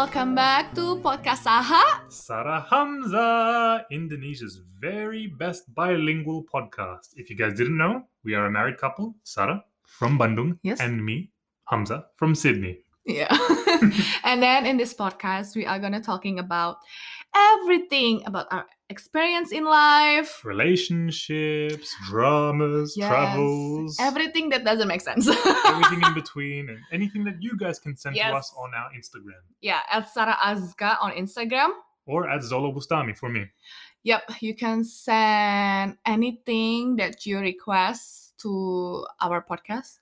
welcome back to Podcast Saha. Sarah Hamza, Indonesia's very best bilingual podcast. If you guys didn't know, we are a married couple, Sarah from Bandung, Yes. and me, Hamza from Sydney. Yeah. and then in this podcast, we are gonna talking about everything about our experience in life. Relationships, dramas, Yes, travels, Everything that doesn't make sense. everything in between, and anything that you guys can send to us on our Instagram yeah, at Sarah Azka on Instagram. or at Zolo Bustami for me. Yep, you can send anything that you request to our podcast.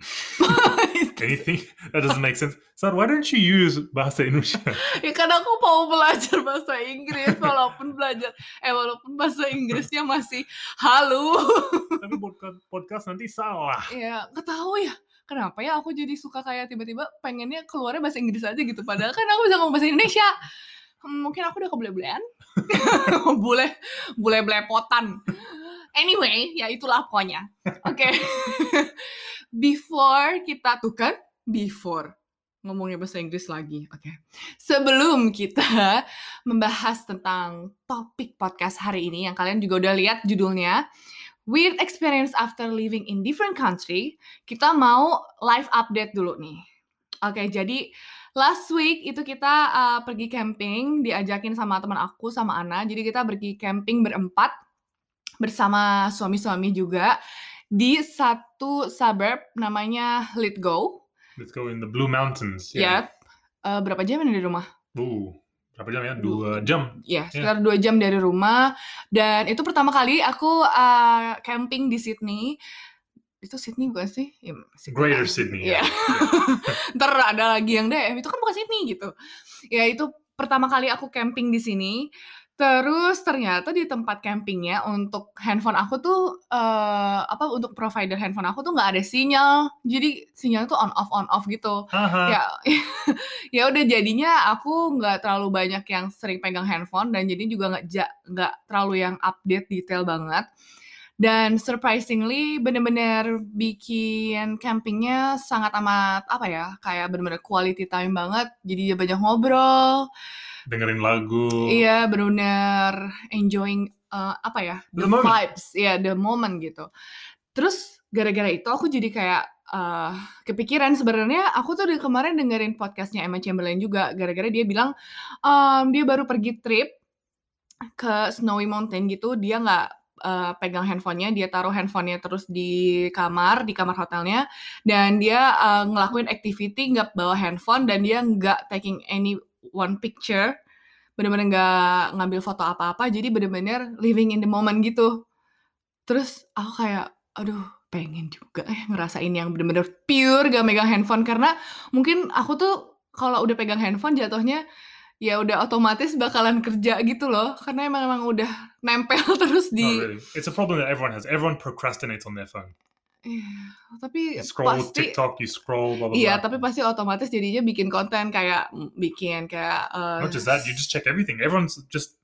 Anything that doesn't make sense. Sarah, why don't you use Bahasa Indonesia? ya kan aku mau belajar bahasa Inggris walaupun belajar eh walaupun bahasa Inggrisnya masih halu. Tapi podcast, podcast nanti salah. ya nggak tahu ya kenapa ya aku jadi suka kayak tiba-tiba pengennya keluarnya bahasa Inggris aja gitu padahal kan aku bisa ngomong bahasa Indonesia Hmm, mungkin aku udah kebule-bulean bule bule belepotan anyway ya itulah pokoknya oke before kita tuh kan before ngomongnya bahasa Inggris lagi oke sebelum kita membahas tentang topik podcast hari ini yang kalian juga udah lihat judulnya Weird experience after living in different country, kita mau live update dulu nih. Oke, jadi last week itu kita uh, pergi camping, diajakin sama teman aku sama Ana. Jadi kita pergi camping berempat bersama suami-suami juga di satu suburb namanya Lithgow. Let's go in the Blue Mountains. Ya, uh, berapa jam ini dari rumah? Uh, berapa jam ya? Dua jam. Ya, sekitar dua jam dari rumah. Dan itu pertama kali aku uh, camping di Sydney. Itu Sydney bukan sih? Ya, Sydney Greater. Sydney. Ya. Ntar ada lagi yang deh, itu kan bukan Sydney gitu. Ya itu pertama kali aku camping di sini. Terus ternyata di tempat campingnya untuk handphone aku tuh eh, apa untuk provider handphone aku tuh nggak ada sinyal. Jadi sinyal tuh on off on off gitu. Haha. Ya ya udah jadinya aku nggak terlalu banyak yang sering pegang handphone dan jadi juga nggak nggak terlalu yang update detail banget. Dan surprisingly bener-bener bikin campingnya sangat amat apa ya kayak bener-bener quality time banget. Jadi banyak ngobrol, Dengerin lagu. iya bener-bener enjoying uh, apa ya the, The moment. vibes, ya the moment gitu. Terus gara-gara itu aku jadi kayak uh, kepikiran sebenarnya aku tuh dari kemarin dengerin podcastnya Emma Chamberlain juga gara-gara dia bilang um, dia baru pergi trip ke Snowy Mountain gitu dia nggak uh, pegang handphonenya dia taruh handphonenya terus di kamar di kamar hotelnya dan dia uh, ngelakuin activity nggak bawa handphone dan dia nggak taking any one picture bener-bener nggak ngambil foto apa-apa jadi bener-bener living in the moment gitu terus aku kayak aduh pengen juga eh ngerasain yang bener-bener pure gak megang handphone karena mungkin aku tuh kalau udah pegang handphone jatuhnya ya udah otomatis bakalan kerja gitu loh karena emang emang udah nempel terus di really. It's a problem that everyone has. Everyone procrastinates on their phone. Iya, tapi You scroll pasti TikTok, you scroll, blah, blah, iya blah. tapi pasti otomatis jadinya bikin konten kayak bikin kayak eh, Not just that, you just check everything. Everyone's just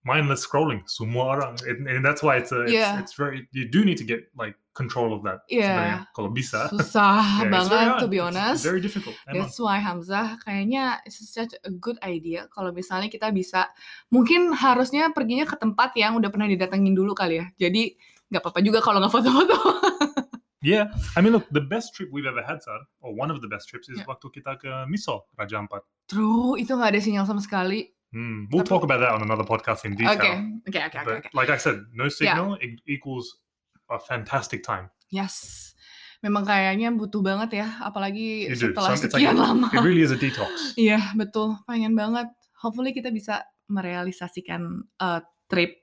mindless scrolling. Semua orang. And, and that's why it's, a, it's, Yeah. it's very, you do need to get like control of that. Iya. sebenarnya, Kalau bisa. susah Yeah, banget to be honest It's very difficult. Emang. That's why Hamzah kayaknya it's such a good idea kalau misalnya kita bisa mungkin harusnya perginya ke tempat yang udah pernah didatengin dulu kali ya. Jadi nggak apa-apa juga kalau nggak foto-foto. Yeah, I mean, look, the best trip we've ever had, Sar, or one of the best trips, is Yeah. waktu kita ke Misol, Raja Ampat. True, itu nggak ada sinyal sama sekali. Hmm, We'll Tapi- talk about that on another podcast in detail. oke, oke, oke, But oke. like I said, no signal e- equals a fantastic time. Yes, memang kayaknya butuh banget ya, apalagi You setelah like sekian a- lama. It really is a detox. Iya, betul. Pengen banget. Hopefully kita bisa merealisasikan uh, trip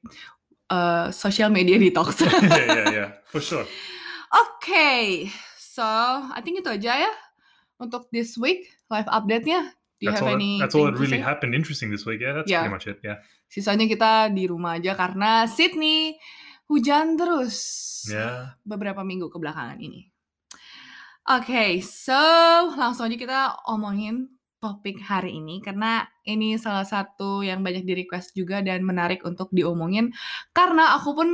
uh, social media detox. yeah, yeah, yeah, for sure. Oke, so I think itu aja ya untuk this week live update-nya. Do you That's have all, any? that, that's all that really happened interesting this week. Yeah, that's Yeah. pretty much it. Yeah. Sisanya kita di rumah aja karena Sydney hujan terus Yeah. beberapa minggu kebelakangan ini. Oke, so langsung aja kita omongin topik hari ini karena ini salah satu yang banyak di request juga dan menarik untuk diomongin karena aku pun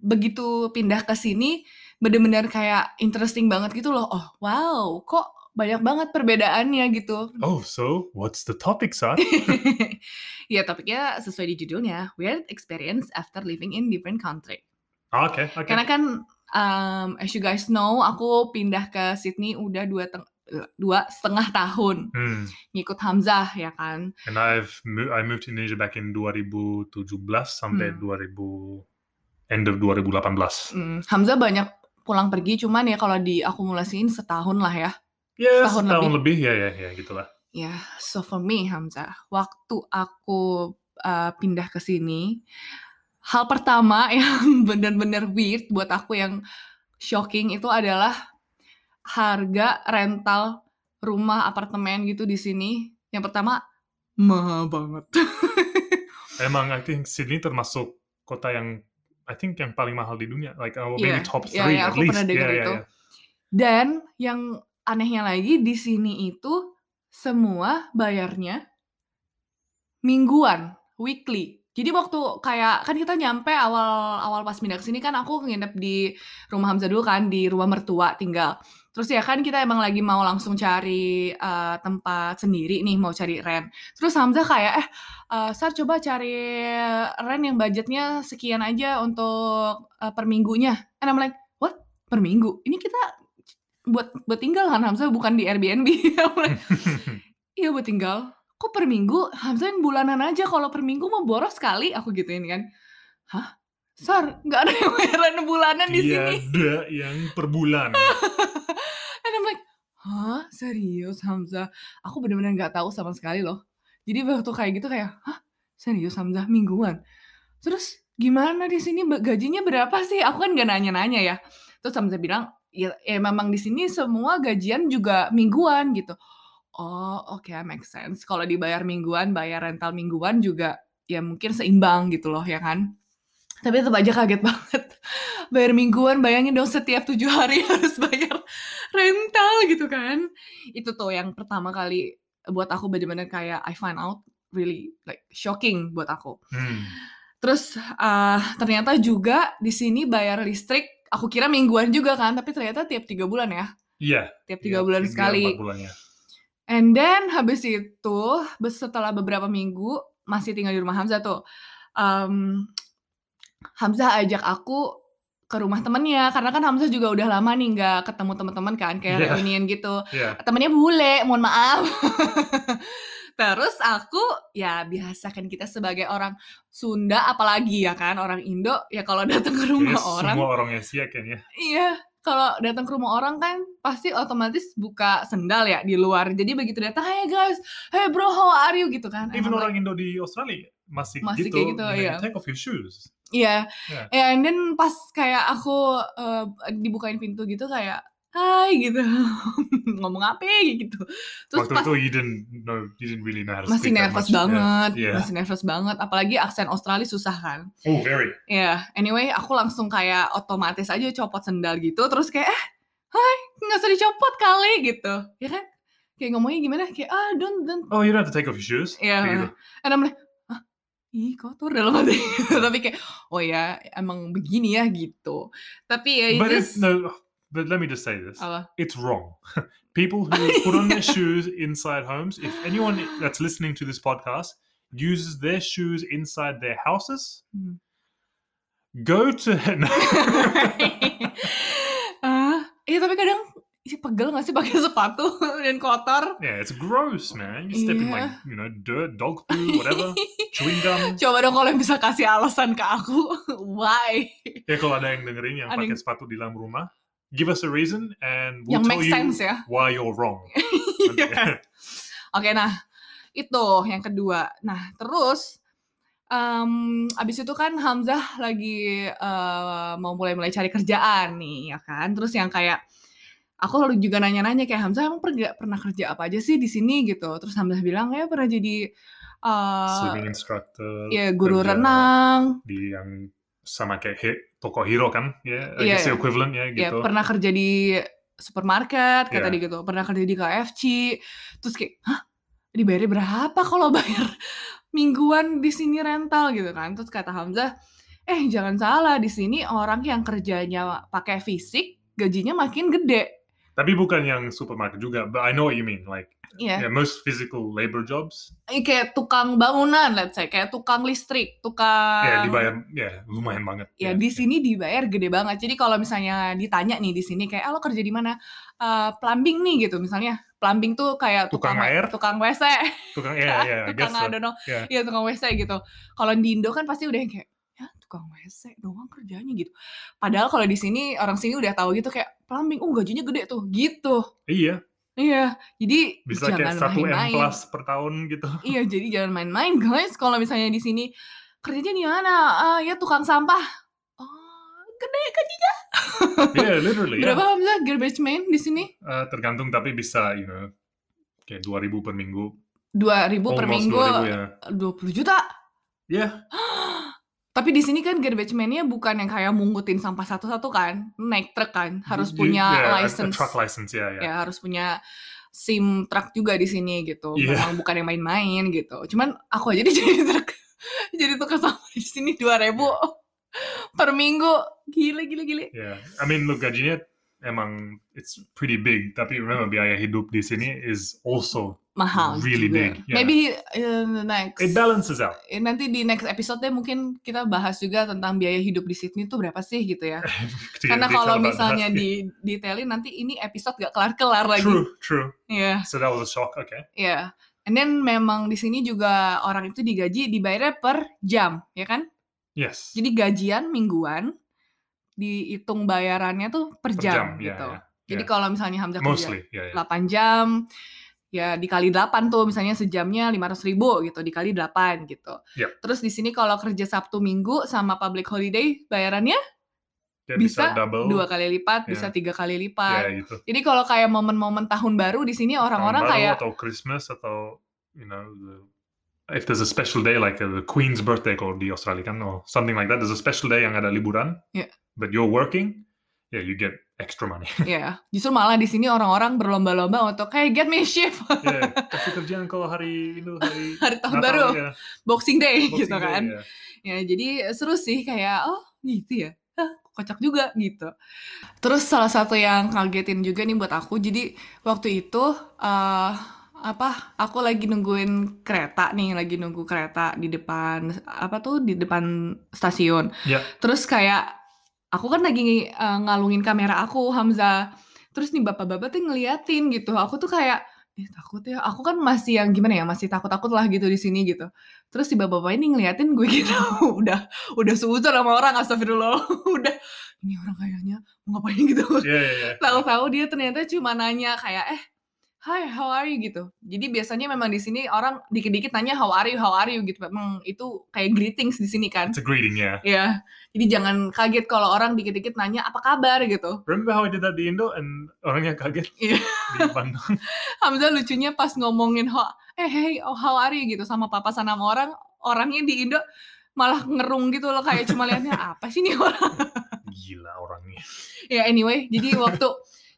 begitu pindah ke sini bener-bener kayak interesting banget gitu loh. Oh, wow, kok banyak banget perbedaannya gitu. Oh, so what's the topic, Sar? ya topiknya sesuai di judulnya, weird experience after living in different country. Ah, okay, okay. Karena kan um, as you guys know, aku pindah ke Sydney udah dua teng- dua setengah tahun Hmm. ngikut Hamzah ya kan. And I've mo- I moved to Indonesia back in 2017 sampai Hmm. 2000 end of 2018. Hmm, Hamzah banyak pulang pergi, cuman ya kalau diakumulasiin setahun lah ya. Ya, Setahun setahun lebih. ya ya ya gitulah. Ya, so for me Hamzah, waktu aku uh, pindah ke sini, hal pertama yang benar-benar weird buat aku yang shocking itu adalah harga rental rumah apartemen gitu di sini. Yang pertama mahal banget. Emang I think Sydney termasuk kota yang I think yang paling mahal di dunia, like Iya, maybe top iya, three iya, at aku least. pernah dengar Yeah, yeah, itu. yeah. Dan yang anehnya lagi di sini itu semua bayarnya mingguan, weekly. Jadi waktu kayak kan kita nyampe awal awal pas pindah ke sini kan aku nginep di rumah Hamzah dulu kan di rumah mertua tinggal. Terus ya kan kita emang lagi mau langsung cari eh, tempat sendiri nih mau cari rent. Terus Hamzah kayak eh eh, Sar coba cari rent yang budgetnya sekian aja untuk eh, per minggunya. And I'm like, what? Per minggu? Ini kita buat buat tinggal kan Hamzah bukan di Airbnb. Iya buat tinggal. Kok per minggu? Hamzah yang bulanan aja. Kalau per minggu mau boros sekali. Aku gituin kan. Hah? Sar, nggak ada yang bayaran bulanan di sini. Tiada yang per bulan. And I'm like, hah? Serius Hamzah? Aku bener-bener nggak tahu sama sekali loh. Jadi waktu kayak gitu kayak, hah? Serius Hamzah? Mingguan? Terus gimana di sini gajinya berapa sih? Aku kan nggak nanya-nanya ya. Terus Hamzah bilang, ya, ya memang di sini semua gajian juga mingguan gitu. Oh, oke, make sense. Kalau dibayar mingguan, bayar rental mingguan juga ya mungkin seimbang gitu loh, ya kan? Tapi tetap aja kaget banget. Bayar mingguan, bayangin dong setiap tujuh hari harus bayar rental gitu kan. Itu tuh yang pertama kali buat aku bener-bener kayak I find out really like shocking buat aku. Hmm. Terus eh, ternyata juga di sini bayar listrik, aku kira mingguan juga kan, tapi ternyata tiap tiga bulan ya. Iya. Tiap tiga iya, bulan tiga, sekali. empat bulan ya. And then habis itu setelah beberapa minggu masih tinggal di rumah Hamzah tuh. em, Hamzah ajak aku ke rumah temennya karena kan Hamzah juga udah lama nih nggak ketemu teman-teman kan kayak Iya. reunian gitu. Iya. Temennya bule, mohon maaf. Terus aku ya biasa kan kita sebagai orang Sunda apalagi ya kan orang Indo ya kalau datang ke rumah Kayaknya orang Semua orang Asia kan ya. Iya, kalau datang ke rumah orang kan pasti otomatis buka sendal ya di luar. Jadi begitu datang, hey guys, hey bro, how are you gitu kan? Even I'm like, orang Indo di Australia masih, Masih gitu. kayak gitu, you take off your shoes. Iya, Yeah. ya and then pas kayak aku eh, dibukain pintu gitu kayak, hai gitu, ngomong apa gitu. Terus Waktu pas itu you didn't know, you didn't really know how to masih speak that nervous much. Yeah. banget, Yeah. masih nervous banget. Apalagi aksen Australia susah kan. Oh, very. Ya, anyway, aku langsung kayak otomatis aja copot sendal gitu, terus kayak, eh, hai, nggak usah dicopot kali gitu, ya kan? Kayak ngomongnya gimana? Kayak, ah, don't, don't. Oh, you don't have to take off your shoes. Iya, Kayak gitu. and I'm like, ah, ih kotor dalam hati. Tapi kayak, oh ya, emang begini ya gitu. Tapi ya, But it's no. But let me just say this: apa? it's wrong. People who put on their shoes inside homes. If anyone that's listening to this podcast uses their shoes inside their houses, Hmm. go to. No. ah, iya tapi kadang ih, pegel gak sih pakai sepatu dan kotor? yeah, it's gross, man. You step in like you know dirt, dog poo, whatever, chewing gum. Coba dong kalau yang bisa kasih alasan ke aku, why? Ya kalau ada yang dengerin yang pakai sepatu di dalam rumah, give us a reason and we'll yang tell make you sense ya. why you're wrong. Iya. Oke, nah itu yang kedua. Nah terus em, abis itu kan Hamzah lagi eh, mau mulai-mulai cari kerjaan nih, ya kan? Terus yang kayak aku lalu juga nanya-nanya kayak Hamzah emang pernah pernah kerja apa aja sih di sini gitu. Terus Hamzah bilang ya pernah jadi eh, Swimming instructor. ya guru renang, Di yang sama kayak toko hero kan, ya, I Iya, iya. equivalent ya ya gitu. pernah kerja di supermarket kata Iya. dia gitu, pernah kerja di KFC. Terus kayak, hah dibayar berapa kalau bayar mingguan di sini rental gitu kan? Terus kata Hamzah, eh jangan salah di sini orang yang kerjanya pakai fisik gajinya makin gede. Tapi bukan yang supermarket juga, but I know what you mean. Like, Iya. yeah, most physical labor jobs, Eh, kayak tukang bangunan, let's say, kayak tukang listrik, tukang ya dibayar, ya lumayan banget. ya Yeah, di sini dibayar gede banget. Jadi kalau misalnya ditanya nih di sini kayak, "Ah, lo kerja di mana?" "Eh, plumbing nih," gitu misalnya. Plumbing tuh kayak Tukang tukang air? tukang WC. Tukang, ya, ya, I guess tukang. I don't know. Yeah. Iya, tukang WC gitu. Kalau di Indo kan pasti udah yang kayak, "Ya, tukang WC doang kerjanya," gitu. Padahal kalau di sini orang sini udah tahu gitu kayak, "Plumbing, oh gajinya gede tuh," gitu. Iya, Iya, jadi bisa kayak jangan 1 M main-main. plus per tahun gitu. Iya, jadi jangan main-main guys. Kalau misalnya di sini kerjanya di mana? "Ah, ya tukang sampah." Oh, gede gajinya. Yeah, literally. Berapa Yeah. Hamzah garbage man di sini? Uh, tergantung tapi bisa, you know, kayak 2000 per minggu. 2000 per Almost minggu, 2000 ya. 20 juta. Yeah. Tapi di sini kan garbage man-nya bukan yang kayak mungutin sampah satu-satu kan, naik truk kan, harus You- punya yeah, license. truck license, ya, ya. Ya, harus punya SIM truk juga di sini gitu. Iya. Memang bukan yang main-main gitu. Cuman aku aja jadi truk jadi tukang sampah di sini 2000 per minggu. Gila gila gila. Yeah, I mean, look, gajinya emang it's pretty big. Tapi remember, biaya hidup di sini is also Mahal Really juga. big, yeah. Maybe in the next it balances out. eh, nanti di next episode deh mungkin kita bahas juga tentang biaya hidup di Sydney tuh berapa sih gitu ya. Karena kalau misalnya that. di detailin nanti ini episode gak kelar-kelar lagi. True, true. Iya, So that was a shock. Okay. iya. And then memang di sini juga orang itu digaji dibayarnya per jam, ya kan? Yes. Jadi gajian mingguan dihitung bayarannya tuh per, Per jam, jam, ya, gitu. ya, Jadi ya. kalau misalnya Hamzah kerja Mostly, yeah, yeah. 8 jam, ya dikali 8 tuh misalnya sejamnya 500 ribu gitu, dikali 8 gitu. Yep. Terus di sini kalau kerja Sabtu Minggu sama public holiday bayarannya Ya, bisa double. dua kali lipat, Ya. bisa tiga kali Ya, lipat. gitu. Jadi kalau kayak momen-momen tahun baru di sini orang-orang kayak atau Christmas atau you know the, if there's a special day like uh, the Queen's birthday kalau di Australia kan or something like that there's a special day yang ada liburan Yeah. but you're working yeah you get extra money ya justru malah di sini orang-orang berlomba-lomba untuk hey get me a shift yeah kasih kerjaan kalau hari itu hari hari tahun Natal, baru ya. Boxing Day Boxing gitu Day, kan. ya. Ya jadi seru sih kayak oh gitu ya. Hah, kocak juga gitu. Terus salah satu yang kagetin juga nih buat aku. Jadi waktu itu eh apa aku lagi nungguin kereta nih, lagi nunggu kereta di depan apa tuh di depan stasiun. Ya. Terus kayak aku kan lagi eh, ngalungin kamera aku Hamzah. Terus nih bapak-bapak tuh ngeliatin gitu. Aku tuh kayak Ih, takut ya. Aku kan masih yang gimana ya, masih takut-takut lah gitu di sini gitu. Terus si bapak-bapak ini ngeliatin gue gitu, udah udah seuzur sama orang astagfirullah. udah ini orang kayaknya mau ngapain gitu. Yeah, yeah, yeah. Tahu-tahu dia ternyata cuma nanya kayak eh Hi, how are you gitu. Jadi biasanya memang di sini orang dikit-dikit nanya how are you, how are you gitu. Memang itu kayak greetings di sini kan. It's a greeting, yeah. Ya. Jadi jangan kaget kalau orang dikit-dikit nanya apa kabar gitu. Remember how I did that di Indo and orangnya kaget Iya. di Bandung? Hamzah lucunya pas ngomongin how, eh hey oh, how are you gitu sama papasan sama orang orangnya di Indo malah ngerung gitu loh kayak cuma liatnya apa sih nih orang Gila orangnya. ya anyway jadi waktu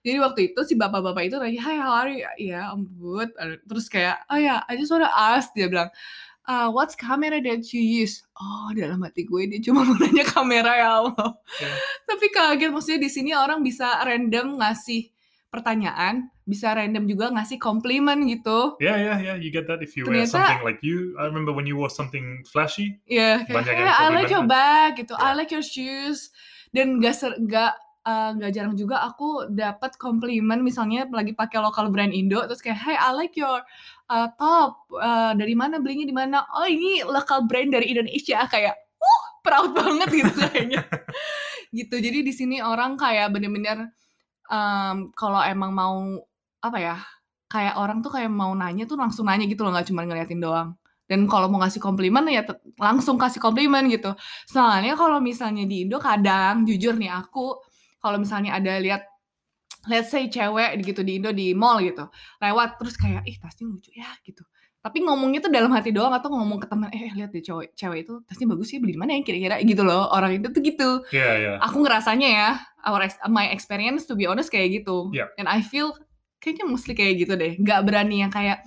jadi waktu itu si bapak-bapak itu nanya hi how are you ya I'm good terus kayak oh ya I just wanna ask dia bilang uh, what's camera that you use oh dalam hati gue dia cuma mau nanya kamera ya Allah Ya. tapi kaget maksudnya di sini orang bisa random ngasih pertanyaan bisa random juga ngasih komplimen gitu Yeah, yeah, yeah. You get that if you wear Ternyata- something like you. I remember when you wore something flashy. Iya, kayak Banyak hey, yang I like your kan. bag gitu, I Ya. like your shoes. Dan gak ser, gak eh, nggak jarang juga aku dapat komplimen misalnya lagi pakai lokal brand Indo terus kayak hey I like your uh, top Uh, dari mana belinya di mana? Oh ini lokal brand dari Indonesia. Kayak uh proud banget gitu kayaknya. Gitu jadi di sini orang kayak bener-bener em, kalau emang mau apa ya kayak orang tuh kayak mau nanya tuh langsung nanya gitu loh nggak cuma ngeliatin doang. Dan kalau mau ngasih komplimen ya langsung kasih komplimen gitu. Soalnya kalau misalnya di Indo kadang jujur nih aku kalau misalnya ada lihat let's say cewek gitu di Indo di mall gitu lewat terus kayak ih tasnya lucu ya gitu. Tapi ngomongnya tuh dalam hati doang atau ngomong ke teman eh lihat deh cewek cewek itu tasnya bagus ya beli di mana ya kira-kira gitu loh. Orang itu tuh gitu. Yeah, yeah. aku ngerasanya ya our my experience to be honest kayak gitu. Yep. and I feel kayaknya mostly kayak gitu deh. Nggak berani yang kayak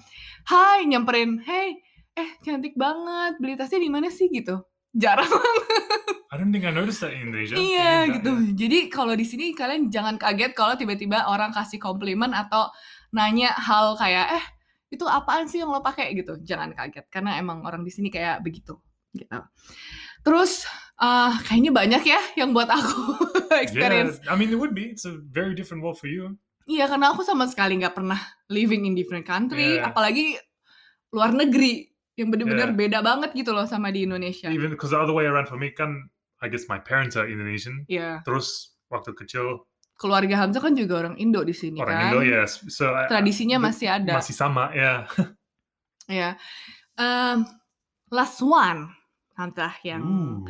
hai nyamperin hey eh cantik banget beli tasnya di mana sih? gitu. Jarang I don't think I noticed that in Indonesia. Iya Enggak, gitu. ya. Jadi kalau di sini kalian jangan kaget kalau tiba-tiba orang kasih komplimen atau nanya hal kayak eh itu apaan sih yang lo pakai gitu. Jangan kaget karena emang orang di sini kayak begitu gitu. Terus eh, kayaknya banyak ya yang buat aku experience. Yeah, I mean, it would be. It's a very different world for you. Iya karena aku sama sekali nggak pernah living in different country, Yeah. apalagi luar negeri yang bener-bener Yeah. beda banget gitu loh sama di Indonesia. Even because the other way around for me, kan, I guess my parents are Indonesian. Iya. Terus waktu kecil Keluarga Hamzah kan juga orang Indo di sini orang kan. Indo, yes. So I- Tradisinya the- masih ada. masih sama, ya. Ya. Em, last one, Hamzah yang Ooh.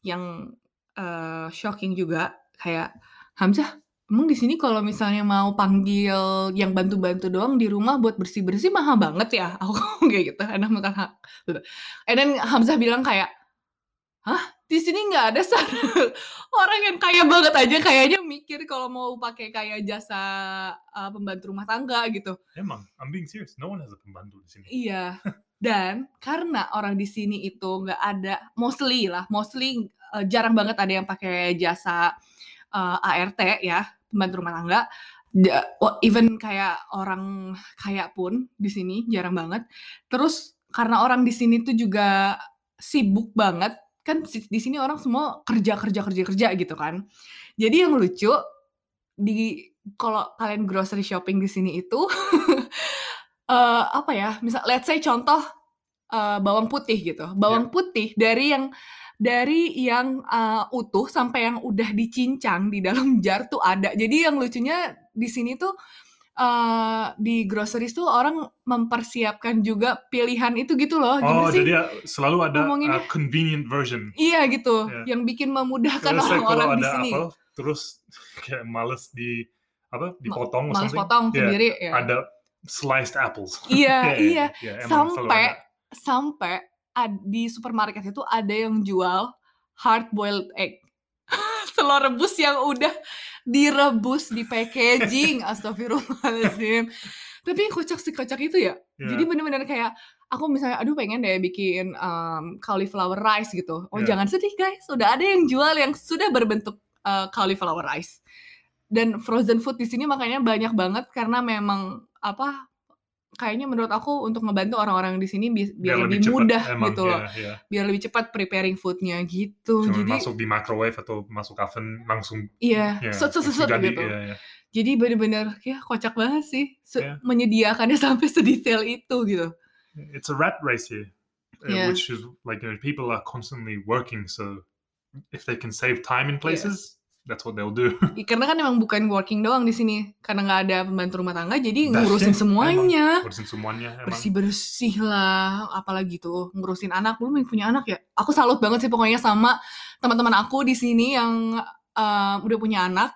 yang eh, shocking juga kayak Hamzah, emang di sini kalau misalnya mau panggil yang bantu-bantu doang di rumah buat bersih-bersih mahal banget ya? Aku kayak gitu. Enak makan hak. Gitu. And then Hamzah bilang kayak, hah? Di sini nggak ada orang yang kaya banget aja kayaknya mikir kalau mau pakai kayak jasa eh, pembantu rumah tangga gitu. Emang, I'm being serious. No one has a pembantu di sini. Iya. Dan karena orang di sini itu nggak ada, mostly lah, mostly eh, jarang banget ada yang pakai jasa eh, ART ya, pembantu rumah tangga. Wah, even kayak orang kaya pun di sini jarang banget. Terus karena orang di sini tuh juga sibuk banget, kan di sini orang semua kerja kerja kerja kerja gitu kan. Jadi yang lucu di kalau kalian grocery shopping di sini itu eh apa ya? Misal let's say contoh eh, bawang putih gitu. Bawang putih dari yang dari yang eh, utuh sampai yang udah dicincang di dalam jar tuh ada. Jadi yang lucunya di sini tuh eh, di groceries tuh orang mempersiapkan juga pilihan itu gitu loh. Gimana Oh, sih? jadi ya, selalu ada a convenient version. Iya gitu, Iya. yang bikin memudahkan orang-orang di ada sini. apel, terus kayak males di apa dipotong Males potong Yeah, sendiri ya. Ada sliced apples. Iya, Yeah, iya. yeah, yeah, emang selalu Sampai ada. sampai ad- di supermarket itu ada yang jual hard boiled egg. Telur rebus yang udah direbus di packaging. Astagfirullahaladzim. Tapi kocak sih kocak itu ya. Yeah. Jadi bener-bener kayak aku misalnya aduh pengen deh bikin um, cauliflower rice gitu. Oh Yeah. jangan sedih guys, sudah ada yang jual yang sudah berbentuk uh, cauliflower rice. Dan frozen food di sini makanya banyak banget karena memang apa kayaknya menurut aku untuk ngebantu orang-orang di sini bi- biar, lebih, cepat, mudah emang, gitu loh. iya, iya. Biar lebih cepat preparing foodnya gitu. Cuma Jadi masuk di microwave atau masuk oven langsung iya, ya, set set set, set jadi, gitu. iya, iya. Jadi bener-bener ya kocak banget sih Iya. menyediakannya sampai sedetail itu gitu. It's a rat race here, uh, Yeah. which is like you know, people are constantly working. So if they can save time in places, that's what they'll do. I- Karena kan emang bukan working doang di sini, karena nggak ada pembantu rumah tangga, jadi That's ngurusin it, semuanya. Urusin semuanya emang. bersih bersih lah apalagi tuh ngurusin anak belum yang punya anak ya aku salut banget sih pokoknya sama teman-teman aku di sini yang uh, udah punya anak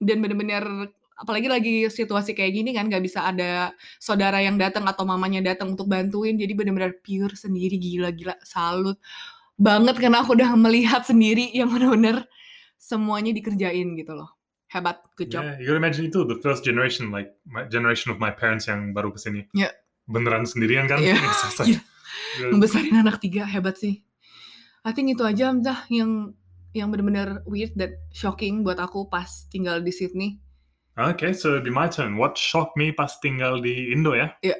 dan bener-bener apalagi lagi situasi kayak gini kan nggak bisa ada saudara yang datang atau mamanya datang untuk bantuin jadi bener-bener pure sendiri gila-gila salut banget karena aku udah melihat sendiri yang bener-bener semuanya dikerjain gitu loh hebat good job Yeah, you imagine itu the first generation, like my generation of my parents yang baru ke sini. Iya. Beneran sendirian kan? Iya, just like- gila. ngebesarin anak tiga hebat sih. I think itu aja Hamzah yang yang benar-benar weird dan shocking buat aku pas tinggal di Sydney. Okay, so it'd be my turn. What shocked me pas tinggal di Indo ya? Iya.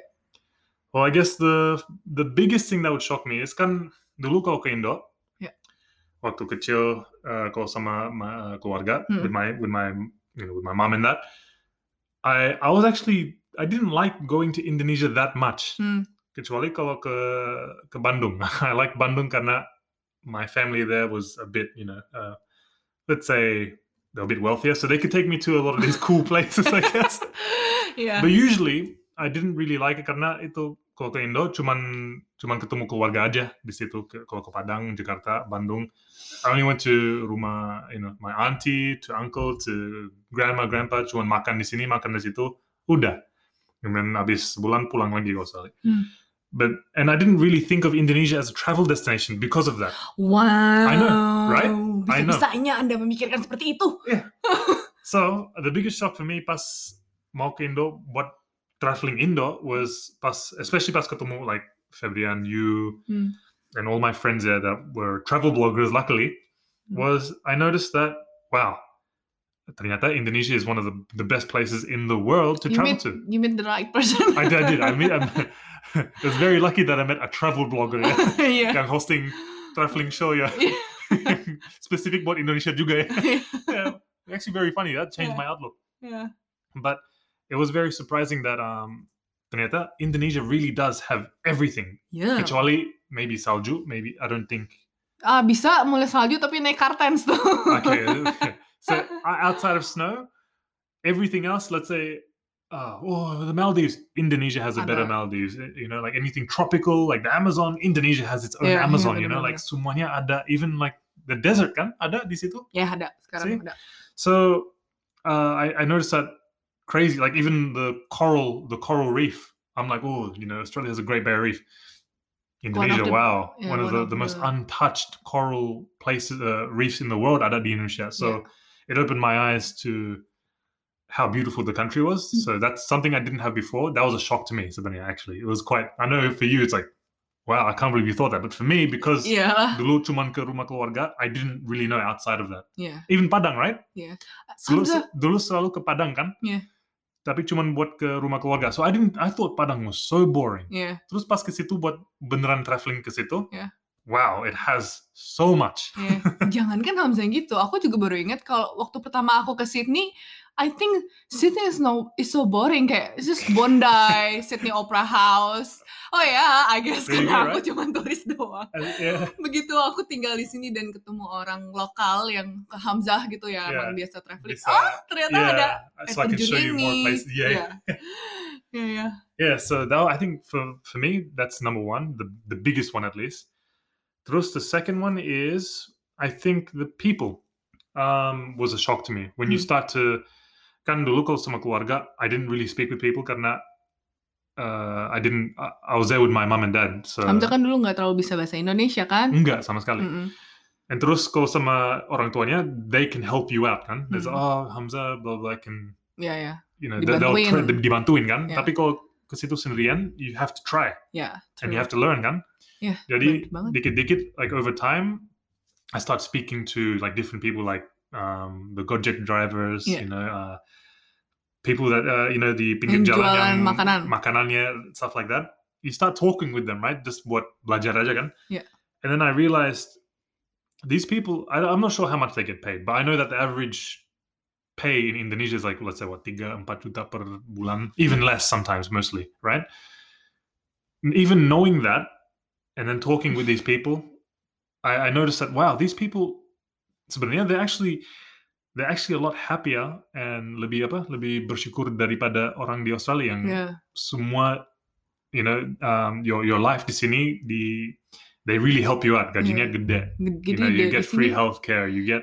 Well, I guess the the biggest thing that would shock me is kan dulu kalau ke Indo, Iya. waktu kecil uh, sama ma- uh, keluarga Mm. with my with my you know with my mom and that, I I was actually I didn't like going to Indonesia that much. Hmm. Kecuali kalau ke ke Bandung. I like Bandung karena my family there was a bit you know uh, let's say they're a bit wealthier, so they could take me to a lot of these cool places, I guess. Iya. But usually I didn't really like it karena itu kalau ke Indo cuman cuman ketemu keluarga aja di situ. Kalau ke Padang, Jakarta, Bandung, I only went to rumah you know my auntie, to uncle, to grandma, grandpa, cuman makan di sini, makan di situ, udah. Kemudian habis sebulan pulang lagi kalau sekali. Hmm. But and I didn't really think of Indonesia as a travel destination because of that. Wow. I know, right? I know. Bisa-bisanya Anda memikirkan seperti itu. So the biggest shock for me pas mau ke Indo, what traveling Indo was pas, especially pas ketemu like Febrian, you, Hmm. and all my friends there that were travel bloggers. Luckily, was I noticed that wow, ternyata Indonesia is one of the, the best places in the world to You travel meet to. you meet the right person. I did, I did. I mean, I'm, was very lucky that I met a travel blogger Yeah, Iya. yang hosting traveling show yeah. Specific buat Indonesia juga ya. yeah, actually very funny. That changed Yeah. my outlook. Yeah, But it was very surprising that um, ternyata Indonesia really does have everything. Iya. Kecuali maybe salju, maybe I don't think. Ah, bisa mulai salju tapi naik kartens tuh. Okay, okay. so outside of snow, everything else, let's say, uh, oh, the Maldives. Indonesia has a better Maldives. eh, You know, like anything tropical, like the Amazon. Indonesia has its own iya, Amazon. you know, like semuanya ada. Even like the desert kan ada di situ. ya ada See? sekarang ada. So uh, I, I noticed that crazy, like even the coral, the coral reef. I'm like, oh, you know, Australia has a Great Barrier Reef. One Indonesia, the- wow, yeah, one of one the, of the most the- untouched coral places, uh, reefs in the world. Ada di Indonesia. So it opened my eyes to how beautiful the country was. Mm. So that's something I didn't have before. That was a shock to me, Sabania. Actually, it was quite. I know for you, it's like, wow, I can't believe you thought that. But for me, because Iya. dulu cuman ke rumah keluarga, I didn't really know outside of that. Yeah. Even Padang, right? Dulu, dulu selalu ke Padang kan? Iya. Tapi cuman buat ke rumah keluarga. So I didn't I thought Padang was so boring. Iya. Terus pas ke situ buat beneran traveling ke situ. Iya. Wow, it has so much. Iya. Jangankan Hamzah gitu, aku juga baru ingat kalau waktu pertama aku ke Sydney, I think Sydney is no is so boring kayak it's just Bondi, Sydney Opera House. Oh ya, I guess you karena go, aku cuma turis doang. And, yeah, Begitu aku tinggal di sini dan ketemu orang lokal yang ke Hamzah gitu ya, Iya. emang biasa traveling. bisa. Oh, ternyata ada yeah, so I can show you more ini. places. Yeah, Iya. Yeah. So that I think for for me that's number one, the the biggest one at least. Terus the second one is I think the people um, was a shock to me when you Hmm. start to kan dulu kalau sama keluarga I didn't really speak with people karena uh, I didn't I, was there with my mom and dad. So Hamzah kan dulu nggak terlalu bisa bahasa Indonesia kan? enggak sama sekali. Mm-mm. And terus kalau sama orang tuanya, they can help you out kan. There's Hmm. oh Hamzah blah blah can Iya, iya. you know they- they'll try, Dibantuin. dibantuin kan. Ya. Tapi kalau ke situ sendirian, you have to try Ya, and you have to learn kan. Iya, Jadi dikit-dikit like over time, I start speaking to like different people like um, the Gojek drivers, Yeah. you know, uh, people that uh, you know the pinggir jalan yang makanan. makanannya stuff like that. You start talking with them, right? Just what belajar aja kan. Yeah. And then I realized these people. I, I'm not sure how much they get paid, but I know that the average pay in Indonesia is like let's say what tiga empat juta per bulan, even less sometimes, mostly, right? And Even knowing that, and then talking with these people, I, I noticed that wow, these people sebenarnya they're actually they're actually a lot happier and lebih apa lebih bersyukur daripada orang di Australia yang Iya. semua you know um, your your life di sini di they really help you out gajinya Iya. gede G- you know you get free healthcare you get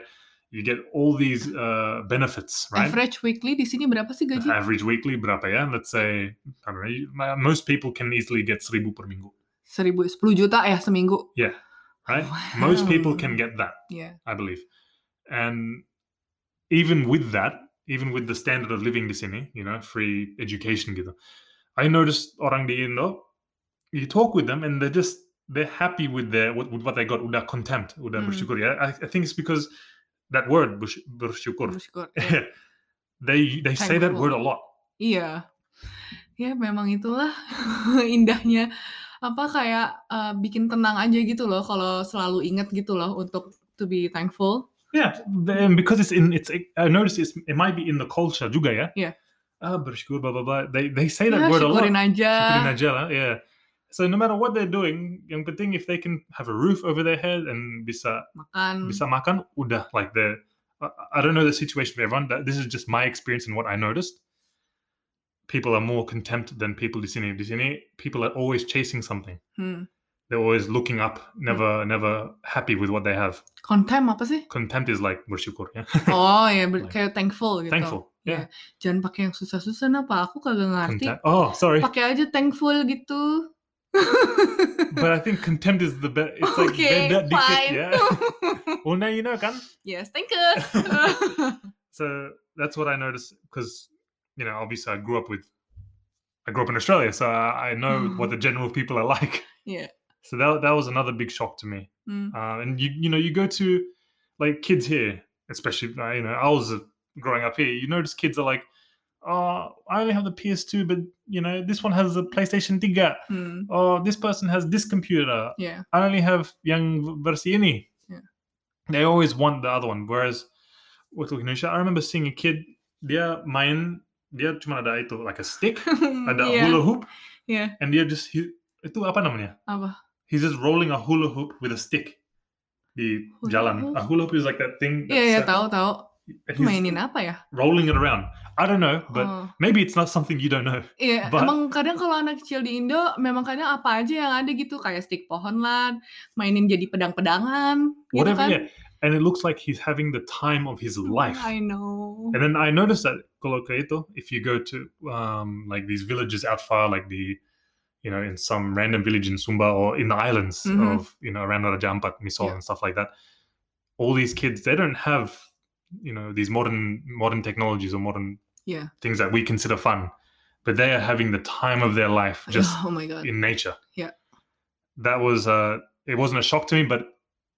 you get all these uh, benefits right average weekly di sini berapa sih gaji? average weekly berapa ya let's say I don't know most people can easily get seribu per minggu Seribu, sepuluh juta ya seminggu. right most people Wow. can get that Iya. I believe. And even with that, even with the standard of living di sini, you know, free education gitu. I noticed orang di Indo, you talk with them and they're just they're happy with their with, with what they got, udah contempt, udah Hmm. bersyukur ya. I, I think it's because that word bers- bersyukur. Bersyukur. Iya. they they say that word a lot. Iya. Ya memang itulah indahnya apa kayak uh, bikin tenang aja gitu loh kalau selalu ingat gitu loh untuk to be thankful. Yeah, and because it's in it's I noticed it's, it might be in the culture juga ya. Yeah. Ah, bersyukur blah blah blah. They they say that Ya, word a lot. aja. Syukurin aja lah, yeah. So no matter what they're doing, yang penting if they can have a roof over their head and bisa Makan. bisa makan, udah like the I I don't know the situation for everyone. That this is just my experience and what I noticed. People are more contempt than people di sini. Di sini, people are always chasing something. Hmm. They're always looking up, never hmm. never happy with what they have. Konten apa sih? Contempt is like bersyukur, ya. Oh ya ber- Like, kayak thankful gitu. Thankful, yeah. Jangan pakai yang susah-susah apa? Aku kagak ngerti. Contempt. Oh, sorry. Pakai aja thankful gitu. But I think contempt is the best. It's like Okay, beda dikit, fine. ya. Well, oh, now you know, kan? yes, thank you. so that's what I noticed because you know obviously I grew up with I grew up in Australia, so I I know hmm. what the general people are like. Yeah. So that that was another big shock to me. Hmm. Uh, and you you know you go to like kids here, especially uh, you know, I was uh, growing up here. You notice kids are like, "Oh, I only have the PS2, but you know, this one has a PlayStation 3. Hmm, Oh, this person has this computer. yeah. I only have young versi ini." Yeah. They always want the other one. Whereas waktu Indonesia, I remember seeing a kid dia main dia cuma ada itu like a stick, ada Iya, hula hoop, yeah. and dia just itu apa namanya? Apa? He's just rolling a hula hoop with a stick di Hula jalan. hoop? A hula hoop is like that thing. Iya, iya, circle, tahu, tahu. Mainin apa ya? rolling it around. I don't know, but Oh. maybe it's not something you don't know. Iya, But- emang kadang kalau anak kecil di Indo memang kadang apa aja yang ada gitu kayak stick pohon lah, mainin jadi pedang-pedangan gitu Whatever, kan. yeah. And it looks like he's having the time of his life. I know. And then I noticed that kalau kayak itu, if you go to um, like these villages out far, like the you know in some random village in Sumba or in the islands Mhm. of you know around Raja Ampat, Misol, Yeah. and stuff like that, all these kids they don't have you know these modern modern technologies or modern Yeah. things that we consider fun, but they are having the time of their life just oh my god. in nature. Yeah. That was uh it wasn't a shock to me, but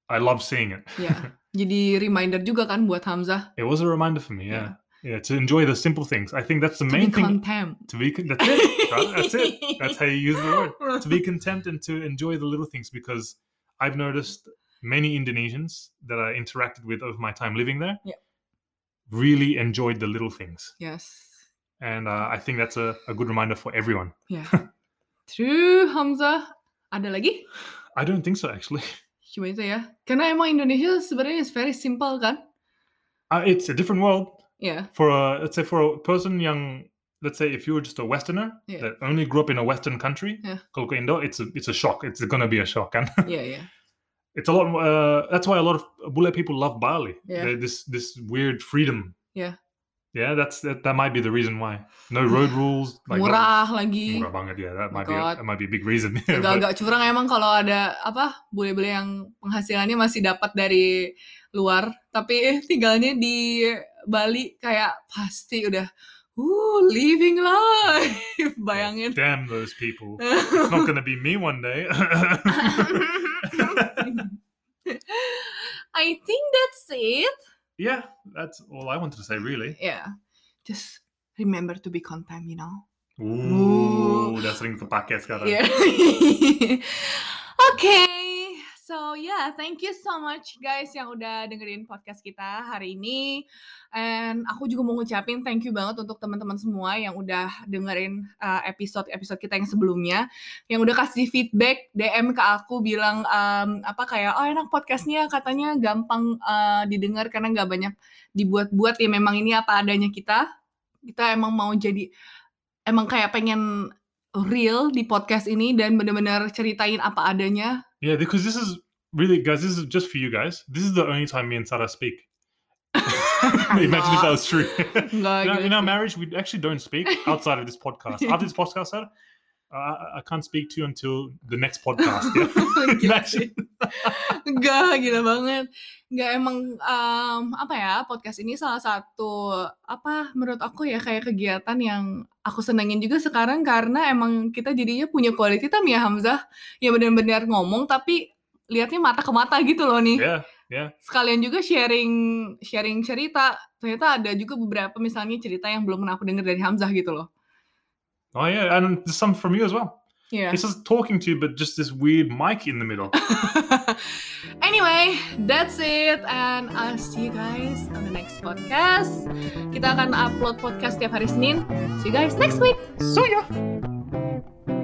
I love seeing it. yeah. Jadi reminder juga kan buat Hamzah It was a reminder for me, yeah. Yeah, to enjoy the simple things. I think that's the to main thing. content. To be that's it. right? That's it. That's how you use the word. To be content and to enjoy the little things because I've noticed many Indonesians that I interacted with over my time living there Yeah. really enjoyed the little things. Yes. And uh, I think that's a, a good reminder for everyone. Yeah. True, Hamza. Ada lagi? I don't think so actually. Cuma itu ya. Karena emang Indonesia sebenarnya is very simple kan? Uh, it's a different world Ya. for a let's say for a person young let's say if you were just a westerner Yeah. that only grew up in a western country Yeah. Indo it's a it's a shock it's going to be a shock kan yeah, iya. it's a lot uh, that's why a lot of bule people love Bali Yeah. They're this this weird freedom Yeah. yeah that's that, that might be the reason why no road rules like Murah lagi. murah banget yeah that Oh might be a, that might be a big reason Agak-agak curang emang kalau ada apa bule-bule yang penghasilannya masih dapat dari luar, tapi tinggalnya di Bali kayak pasti udah uh living life. Bayangin. damn those people it's not to be me one day I think that's it. yeah that's all I wanted to say really Yeah. Just remember to be content, you know. Ooh, udah sering kepake sekarang. Yeah. okay. So yeah, thank you so much guys yang udah dengerin podcast kita hari ini. And aku juga mau ngucapin thank you banget untuk teman-teman semua yang udah dengerin uh, episode-episode kita yang sebelumnya, yang udah kasih feedback DM ke aku bilang um, apa kayak oh enak podcastnya katanya gampang uh, didengar karena nggak banyak dibuat-buat ya memang ini apa adanya kita. Kita emang mau jadi emang kayak pengen real di podcast ini dan benar-benar ceritain apa adanya. Yeah, because this is really, guys, this is just for you guys. This is the only time me and Sarah speak. Imagine if that was true. In, our, in our marriage, we actually don't speak outside of this podcast. After this podcast, Sarah, uh, I can't speak to you until the next podcast. Yeah? Enggak, gila banget. Enggak emang em, apa ya, podcast ini salah satu apa menurut aku ya kayak kegiatan yang aku senengin juga sekarang karena emang kita jadinya punya quality time ya Hamzah. Ya benar-benar ngomong tapi lihatnya mata ke mata gitu loh nih. yeah, yeah. sekalian juga sharing sharing cerita ternyata ada juga beberapa misalnya cerita yang belum pernah aku dengar dari Hamzah gitu loh Oh, yeah, and some from you as well. Iya. It's just talking to you, but just this weird mic in the middle. anyway that's it and I'll see you guys on the next podcast kita akan upload podcast tiap hari Senin see you guys next week See yeah.